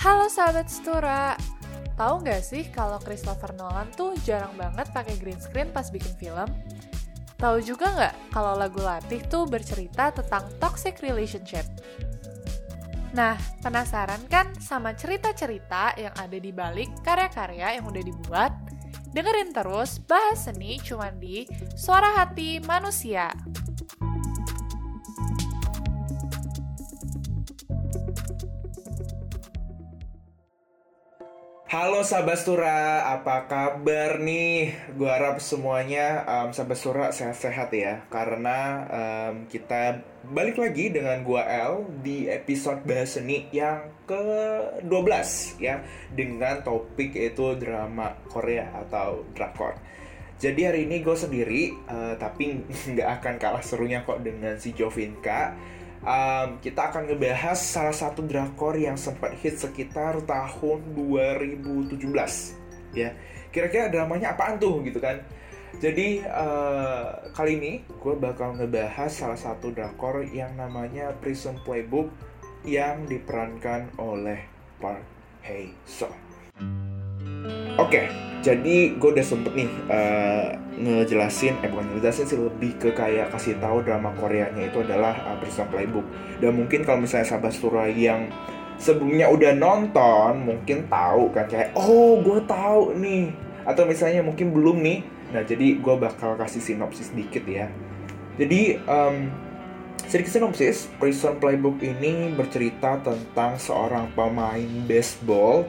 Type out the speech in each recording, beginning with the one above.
Halo sahabat Stura, tahu nggak sih kalau Christopher Nolan tuh jarang banget pakai green screen pas bikin film? Tahu juga nggak kalau lagu Latih tuh bercerita tentang toxic relationship? Nah, penasaran kan sama cerita-cerita yang ada di balik karya-karya yang udah dibuat? Dengerin terus bahas seni cuman di Suara Hati Manusia. Halo Sahabat Stura, apa kabar nih? Gue harap semuanya um, Sahabat Stura sehat-sehat ya. Karena um, kita balik lagi dengan gua El di episode bahas seni yang ke-12 ya Dengan topik yaitu drama Korea atau drakor. Jadi hari ini gue sendiri, uh, tapi nggak akan kalah serunya kok dengan si Jovinka um, kita akan ngebahas salah satu drakor yang sempat hit sekitar tahun 2017 ya kira-kira dramanya apaan tuh gitu kan jadi uh, kali ini gue bakal ngebahas salah satu drakor yang namanya Prison Playbook yang diperankan oleh Park Hae Seo. Oke, okay, jadi gue udah sempet nih uh, ngejelasin, eh bukan ngejelasin sih lebih ke kayak kasih tahu drama Koreanya itu adalah uh, Prison Playbook. Dan mungkin kalau misalnya sahabat Stura yang sebelumnya udah nonton, mungkin tahu kan kayak oh gue tahu nih. Atau misalnya mungkin belum nih. Nah jadi gue bakal kasih sinopsis dikit ya. Jadi um, sedikit sinopsis, Prison Playbook ini bercerita tentang seorang pemain baseball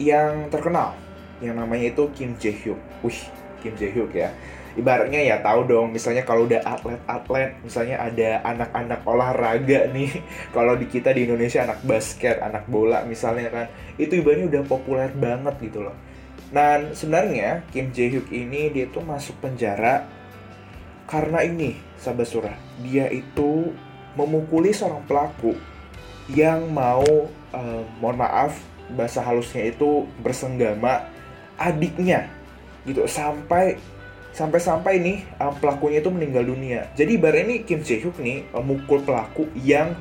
yang terkenal yang namanya itu Kim Jae Hyuk. Wih, Kim Jae Hyuk ya. Ibaratnya ya tahu dong, misalnya kalau udah atlet-atlet, misalnya ada anak-anak olahraga nih, kalau di kita di Indonesia anak basket, anak bola misalnya kan, itu ibaratnya udah populer banget gitu loh. Nah, sebenarnya Kim Jae Hyuk ini dia tuh masuk penjara karena ini, sahabat surah, dia itu memukuli seorang pelaku yang mau, uh, mohon maaf, bahasa halusnya itu bersenggama adiknya gitu. Sampai sampai sampai nih um, pelakunya itu meninggal dunia. Jadi ibarat ini Kim Jae Hyuk nih um, mukul pelaku yang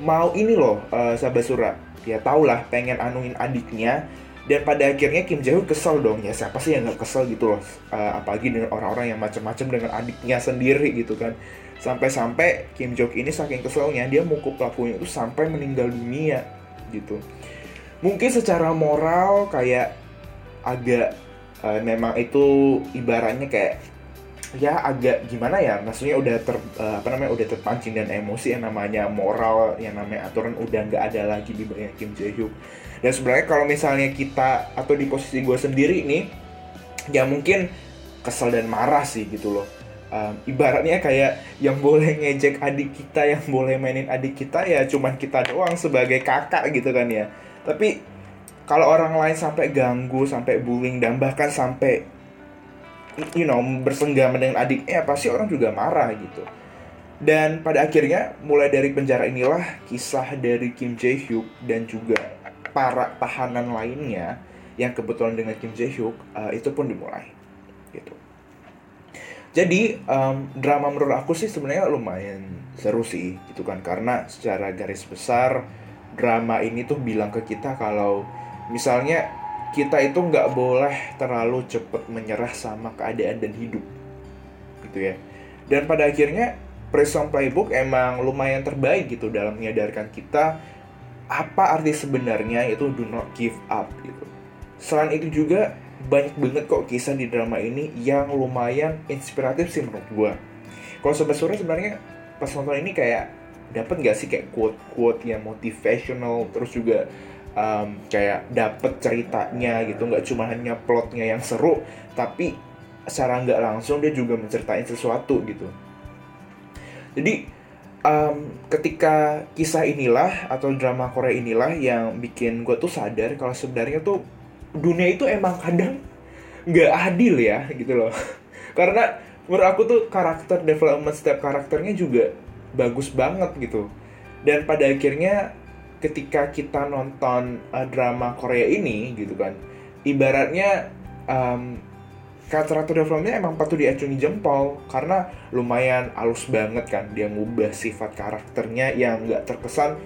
mau ini loh uh, sahabat surah ya tau lah pengen anuin adiknya. Dan pada akhirnya Kim Jae Hyuk kesel dong. Ya siapa sih yang nggak kesel gitu loh uh, apalagi dengan orang-orang yang macam-macam dengan adiknya sendiri gitu kan. Sampai-sampai Kim Jok ini saking keselnya dia mukul pelakunya itu sampai meninggal dunia gitu mungkin secara moral kayak agak uh, memang itu ibaratnya kayak ya agak gimana ya maksudnya udah ter uh, apa namanya udah terpancing dan emosi yang namanya moral yang namanya aturan udah nggak ada lagi di bagian Kim Jae Hyuk. Dan sebenarnya kalau misalnya kita atau di posisi gue sendiri nih ya mungkin kesel dan marah sih gitu loh. Um, ibaratnya kayak yang boleh ngejek adik kita yang boleh mainin adik kita ya cuman kita doang sebagai kakak gitu kan ya tapi kalau orang lain sampai ganggu sampai bullying dan bahkan sampai you know bersenggama dengan adiknya pasti orang juga marah gitu. Dan pada akhirnya mulai dari penjara inilah kisah dari Kim Jae Hyuk dan juga para tahanan lainnya yang kebetulan dengan Kim Jae Hyuk uh, itu pun dimulai gitu. Jadi um, drama menurut aku sih sebenarnya lumayan seru sih gitu kan. Karena secara garis besar drama ini tuh bilang ke kita kalau misalnya kita itu nggak boleh terlalu cepat menyerah sama keadaan dan hidup gitu ya. Dan pada akhirnya Prison Playbook emang lumayan terbaik gitu dalam menyadarkan kita apa arti sebenarnya itu do not give up gitu. Selain itu juga banyak banget kok kisah di drama ini yang lumayan inspiratif sih menurut gue kalau sore sebenarnya pas nonton ini kayak dapat nggak sih kayak quote quote yang motivational terus juga um, kayak dapet ceritanya gitu nggak cuma hanya plotnya yang seru tapi secara nggak langsung dia juga menceritain sesuatu gitu. Jadi um, ketika kisah inilah atau drama Korea inilah yang bikin gue tuh sadar kalau sebenarnya tuh dunia itu emang kadang nggak adil ya gitu loh. Karena menurut aku tuh karakter development setiap karakternya juga bagus banget gitu dan pada akhirnya ketika kita nonton uh, drama Korea ini gitu kan ibaratnya um, karakter developmentnya emang patut diacungi jempol karena lumayan halus banget kan dia ngubah sifat karakternya yang nggak terkesan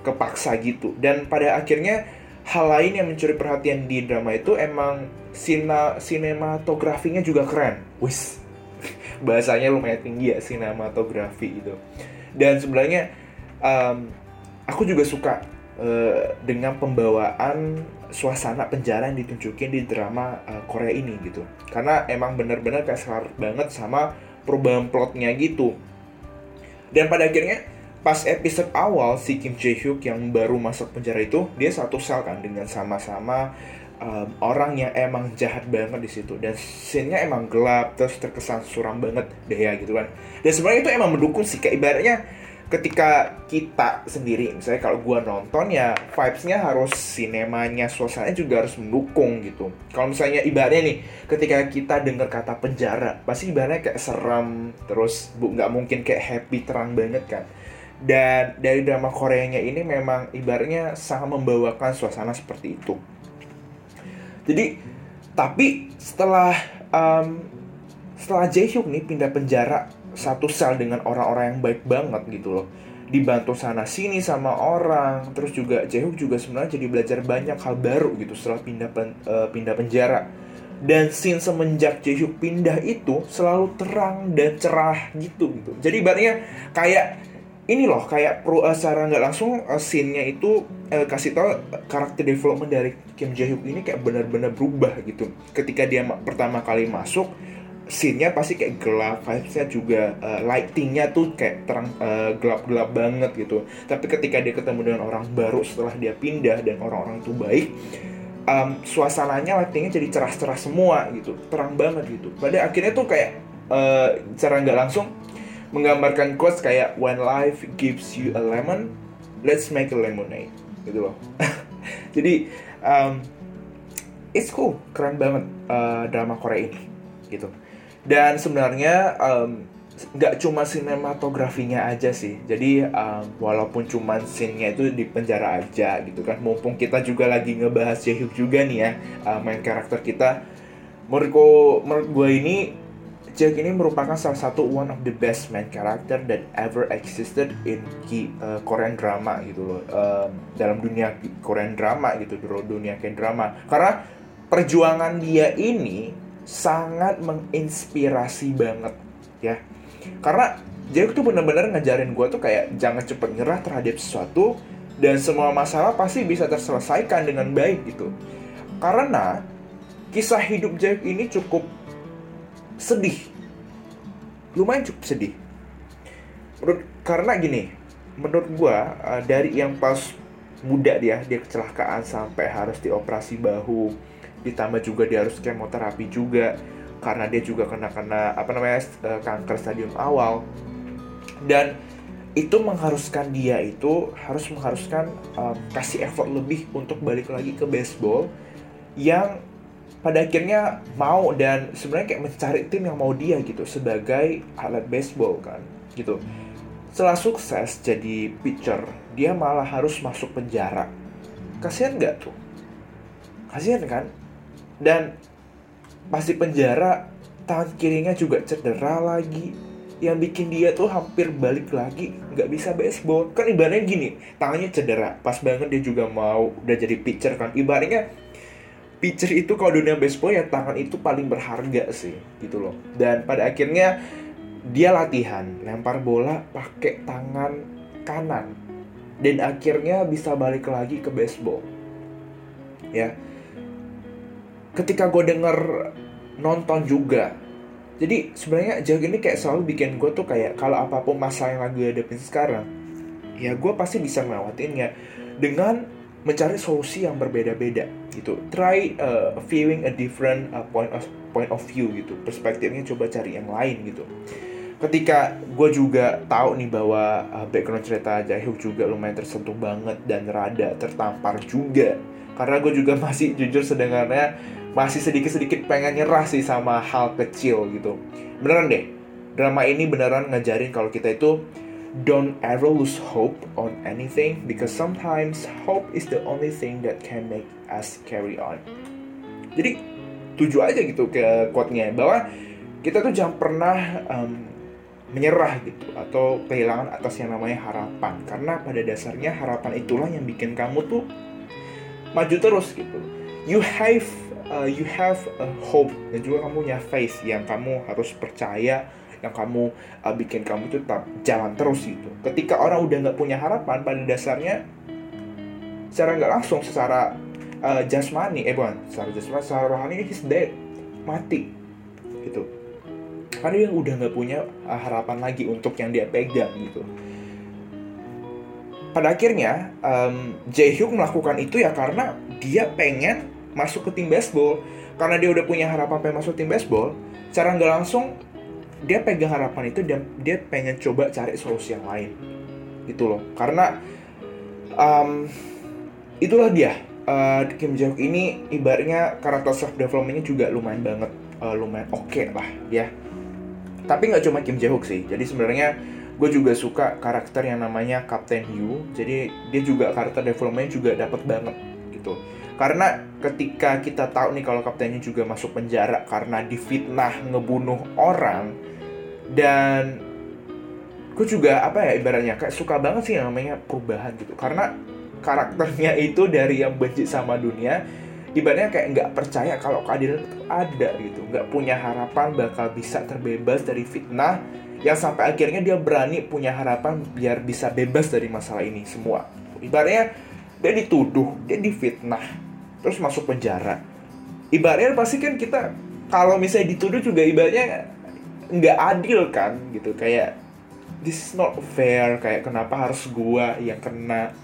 kepaksa gitu dan pada akhirnya hal lain yang mencuri perhatian di drama itu emang sina sinematografinya juga keren. Wis. Bahasanya lumayan tinggi ya sinematografi itu. Dan sebenarnya um, aku juga suka uh, dengan pembawaan suasana penjara yang ditunjukin di drama uh, Korea ini gitu karena emang bener-bener kayak selar banget sama perubahan plotnya gitu dan pada akhirnya pas episode awal si Kim Jae Hyuk yang baru masuk penjara itu dia satu sel kan dengan sama-sama um, orang yang emang jahat banget di situ. Dan scene-nya emang gelap terus terkesan suram banget deh ya gitu kan. Dan sebenarnya itu emang mendukung sih kayak ibaratnya ketika kita sendiri misalnya kalau gua nonton ya vibesnya harus sinemanya suasananya juga harus mendukung gitu. Kalau misalnya ibaratnya nih ketika kita dengar kata penjara pasti ibaratnya kayak seram terus bu nggak mungkin kayak happy terang banget kan. Dan dari drama Koreanya ini memang ibaratnya sangat membawakan suasana seperti itu jadi tapi setelah um, setelah Jaehyuk nih pindah penjara satu sel dengan orang-orang yang baik banget gitu loh. Dibantu sana sini sama orang terus juga Jaehook juga sebenarnya jadi belajar banyak hal baru gitu setelah pindah pen, uh, pindah penjara. Dan scene semenjak Jaehook pindah itu selalu terang dan cerah gitu gitu. Jadi ibaratnya kayak ini loh kayak pro uh, secara nggak langsung uh, scene-nya itu uh, kasih tau karakter development dari Kim Jae-hyuk ini kayak benar-benar berubah gitu ketika dia pertama kali masuk scene-nya pasti kayak gelap, vibes-nya juga uh, lighting-nya tuh kayak terang uh, gelap-gelap banget gitu. Tapi ketika dia ketemu dengan orang baru setelah dia pindah dan orang-orang itu baik, um, suasananya lightingnya jadi cerah-cerah semua gitu, terang banget gitu. Pada akhirnya tuh kayak uh, cara nggak langsung menggambarkan quotes kayak when life gives you a lemon, let's make a lemonade. Gitu loh. jadi um, it's cool, keren banget uh, drama Korea ini. Gitu. Dan sebenarnya nggak um, cuma sinematografinya aja sih. Jadi um, walaupun cuma scene-nya itu di penjara aja gitu kan. Mumpung kita juga lagi ngebahas Jaehyuk juga nih ya uh, main karakter kita. Menurut gue ini Jaehyuk ini merupakan salah satu one of the best main character that ever existed in ki, uh, Korean drama gitu loh. Um, dalam dunia Korean drama gitu dunia kayak drama. Karena perjuangan dia ini sangat menginspirasi banget ya. Karena Jack tuh bener-bener ngajarin gue tuh kayak jangan cepet nyerah terhadap sesuatu dan semua masalah pasti bisa terselesaikan dengan baik gitu. Karena kisah hidup Jack ini cukup sedih. Lumayan cukup sedih. Menurut karena gini menurut gue uh, dari yang pas muda dia dia kecelakaan sampai harus dioperasi bahu ditambah juga dia harus kemoterapi juga karena dia juga kena kena apa namanya uh, kanker stadium awal. Dan itu mengharuskan dia itu harus mengharuskan um, kasih effort lebih untuk balik lagi ke baseball yang pada akhirnya mau dan sebenarnya kayak mencari tim yang mau dia gitu sebagai alat baseball kan gitu. Setelah sukses jadi pitcher dia malah harus masuk penjara. Kasihan nggak tuh? Kasihan kan? Dan pasti penjara tangan kirinya juga cedera lagi. Yang bikin dia tuh hampir balik lagi nggak bisa baseball. Kan ibaratnya gini tangannya cedera. Pas banget dia juga mau udah jadi pitcher kan. Ibaratnya pitcher itu kalau dunia baseball ya tangan itu paling berharga sih gitu loh. Dan pada akhirnya dia latihan lempar bola pakai tangan kanan. Dan akhirnya bisa balik lagi ke baseball. Ya. Ketika gue denger nonton juga. Jadi sebenarnya Jack ini kayak selalu bikin gue tuh kayak kalau apa pun masalah yang lagi hadapin sekarang ya gue pasti bisa melewatinnya dengan mencari solusi yang berbeda-beda gitu. Try uh, viewing a different uh, point of point of view gitu. Perspektifnya coba cari yang lain gitu. Ketika gue juga tahu nih bahwa uh, background cerita Jaehyuk juga lumayan tersentuh banget dan rada tertampar juga. Karena gue juga masih jujur sedengarnya masih sedikit-sedikit pengen nyerah sih sama hal kecil gitu. Beneran deh, drama ini beneran ngajarin kalau kita itu don't ever lose hope on anything because sometimes hope is the only thing that can make us carry on. Jadi tuju aja gitu ke quote-nya bahwa kita tuh jangan pernah um, menyerah gitu atau kehilangan atas yang namanya harapan. Karena pada dasarnya harapan itulah yang bikin kamu tuh maju terus gitu. You have uh, you have a hope. Dan juga kamu punya faith yang kamu harus percaya yang kamu uh, bikin kamu tetap jalan terus gitu. Ketika orang udah nggak punya harapan pada dasarnya secara nggak langsung secara uh, jasmani eh bukan secara jasmani secara rohani he's dead. Mati. Gitu. Karena dia udah nggak punya uh, harapan lagi untuk yang dia pegang gitu. Pada akhirnya um, Jaehyuk melakukan itu ya karena dia pengen masuk ke tim baseball. Karena dia udah punya harapan pengen masuk tim baseball cara nggak langsung dia pegang harapan itu dan dia pengen coba cari solusi yang lain. Gitu loh. Karena um, itulah dia. Uh, Kim Hyuk ini ibaratnya karakter self developmentnya juga lumayan banget uh, lumayan oke okay lah ya. Tapi nggak cuma Kim Hyuk sih. Jadi sebenarnya gue juga suka karakter yang namanya Captain Yu. Jadi dia juga karakter development juga dapat banget gitu. Karena ketika kita tahu nih kalau Captain Yu juga masuk penjara karena difitnah ngebunuh orang dan gue juga apa ya ibaratnya kayak suka banget sih yang namanya perubahan gitu. Karena karakternya itu dari yang benci sama dunia ibaratnya kayak nggak percaya kalau keadilan itu ada gitu. Nggak punya harapan bakal bisa terbebas dari fitnah yang sampai akhirnya dia berani punya harapan biar bisa bebas dari masalah ini semua. Ibaratnya dia dituduh dia difitnah terus masuk penjara. Ibaratnya pasti kan kita kalau misalnya dituduh juga ibaratnya nggak adil kan gitu. Kayak this is not fair kayak kenapa harus gua yang kena?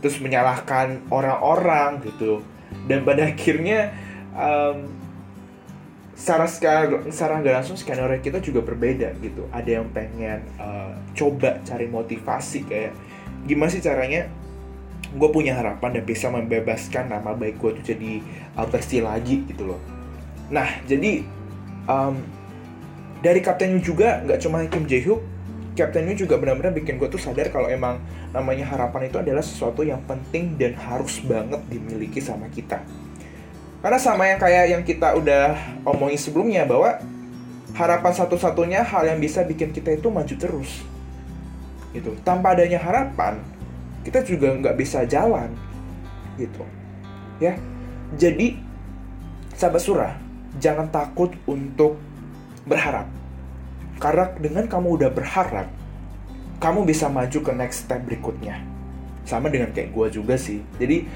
Terus menyalahkan orang-orang gitu. Dan pada akhirnya um, secara secara nggak langsung skenario kita juga berbeda gitu. Ada yang pengen uh, coba cari motivasi kayak gimana sih caranya gue punya harapan dan bisa membebaskan nama baik gue tuh jadi uh, bersih lagi gitu loh nah jadi um, dari Kapten Yu juga nggak cuma Kim Jae Hyuk Captain Yu juga benar-benar bikin gue tuh sadar kalau emang namanya harapan itu adalah sesuatu yang penting dan harus banget dimiliki sama kita karena sama yang kayak yang kita udah omongin sebelumnya bahwa harapan satu-satunya hal yang bisa bikin kita itu maju terus. Gitu. Tanpa adanya harapan, kita juga nggak bisa jalan. Gitu. Ya. Jadi sahabat surah, jangan takut untuk berharap. Karena dengan kamu udah berharap, kamu bisa maju ke next step berikutnya. Sama dengan kayak gue juga sih. Jadi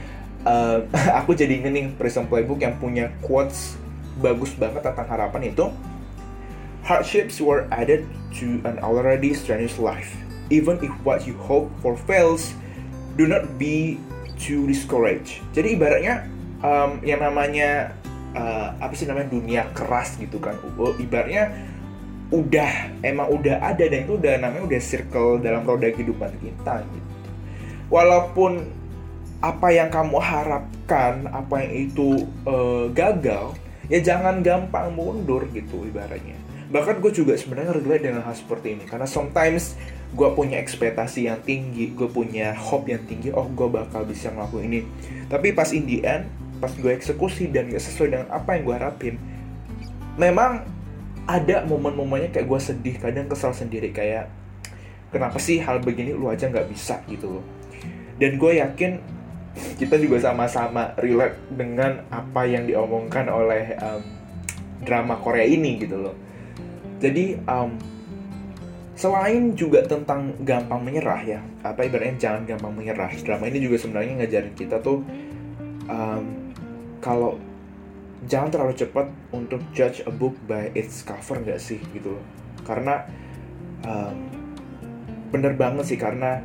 uh, aku jadi inget nih Prison Playbook yang punya quotes bagus banget tentang harapan itu hardships were added to an already strenuous life even if what you hope for fails do not be too discouraged. Jadi ibaratnya um, yang namanya uh, apa sih namanya dunia keras gitu kan ibaratnya udah emang udah ada dan itu udah namanya udah circle dalam roda kehidupan kita gitu. Walaupun apa yang kamu harapkan, apa yang itu uh, gagal, ya jangan gampang mundur gitu ibaratnya. Bahkan gue juga sebenarnya relate dengan hal seperti ini. Karena sometimes gue punya ekspektasi yang tinggi, gue punya hope yang tinggi, oh gue bakal bisa ngelakuin ini. Tapi pas in the end, pas gue eksekusi dan gak sesuai dengan apa yang gue harapin, memang ada momen-momennya kayak gue sedih, kadang kesal sendiri kayak kenapa sih hal begini lu aja nggak bisa gitu loh. Dan gue yakin kita juga sama-sama relate dengan apa yang diomongkan oleh um, drama Korea ini gitu loh. Jadi um, selain juga tentang gampang menyerah ya, apa ibaratnya jangan gampang menyerah. Drama ini juga sebenarnya ngajarin kita tuh um, kalau jangan terlalu cepat untuk judge a book by its cover nggak sih gitu loh. Karena um, bener banget sih karena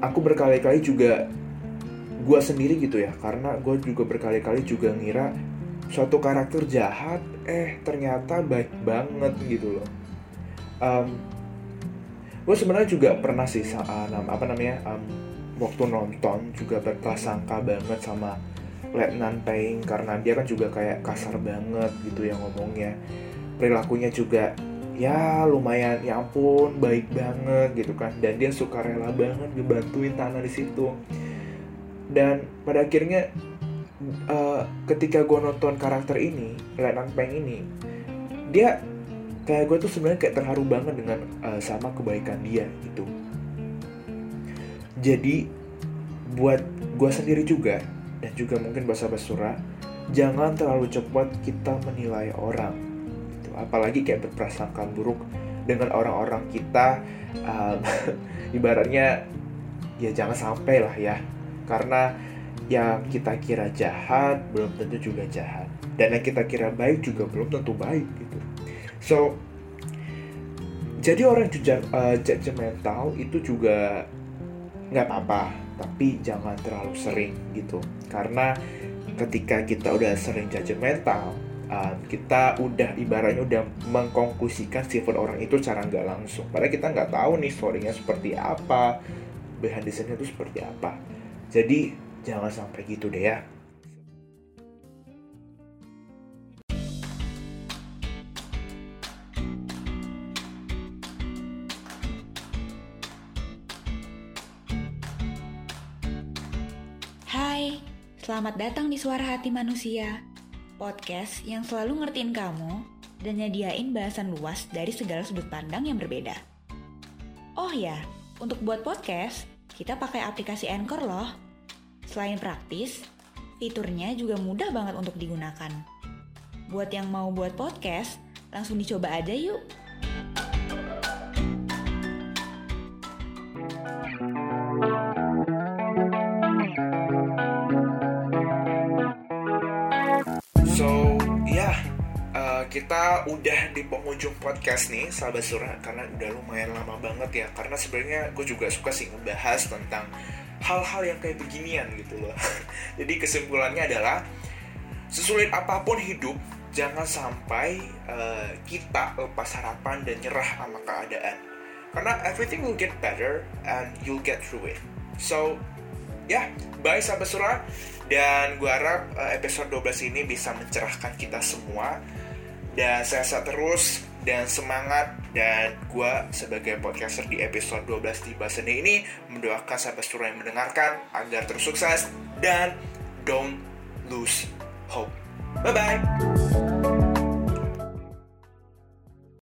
aku berkali-kali juga gue sendiri gitu ya karena gue juga berkali-kali juga ngira suatu karakter jahat eh ternyata baik banget gitu loh um, gue sebenarnya juga pernah sih uh, apa namanya um, waktu nonton juga berprasangka banget sama Letnan Paying karena dia kan juga kayak kasar banget gitu yang ngomongnya. Perilakunya juga ya lumayan ya ampun baik banget gitu kan. Dan dia suka rela banget ngebantuin tanah di situ. Dan pada akhirnya uh, ketika gue nonton karakter ini Lenang Peng ini dia kayak gue tuh sebenarnya kayak terharu banget dengan uh, sama kebaikan dia gitu. Jadi buat gue sendiri juga dan juga mungkin bahasa basura jangan terlalu cepat kita menilai orang gitu. apalagi kayak berprasangka buruk dengan orang-orang kita um, ibaratnya ya jangan sampai lah ya. Karena yang kita kira jahat belum tentu juga jahat. Dan yang kita kira baik juga belum tentu baik gitu so jadi orang uh, judgmental itu juga nggak apa-apa tapi jangan terlalu sering gitu. Karena ketika kita udah sering judgmental uh, kita udah ibaratnya udah mengkonklusikan sifat orang itu cara nggak langsung. Padahal kita nggak tahu nih storynya seperti apa behind itu seperti apa. Jadi jangan sampai gitu deh ya Selamat datang di Suara Hati Manusia, podcast yang selalu ngertiin kamu dan nyediain bahasan luas dari segala sudut pandang yang berbeda. Oh ya, untuk buat podcast, kita pakai aplikasi Anchor loh. Selain praktis, fiturnya juga mudah banget untuk digunakan. Buat yang mau buat podcast, langsung dicoba aja yuk. Kita udah di penghujung podcast nih sahabat surah karena udah lumayan lama banget ya. Karena sebenarnya gue juga suka sih ngebahas tentang hal-hal yang kayak beginian gitu loh. Jadi kesimpulannya adalah sesulit apa pun hidup jangan sampai uh, kita lepas harapan dan nyerah sama keadaan. Karena everything will get better and you'll get through it. So ya yeah, bye sahabat surah. Dan gue harap uh, episode 12 ini bisa mencerahkan kita semua dan sehat terus dan semangat dan gue sebagai podcaster di episode 12 di Basene ini mendoakan sahabat surah yang mendengarkan agar terus sukses dan don't lose hope. Bye bye.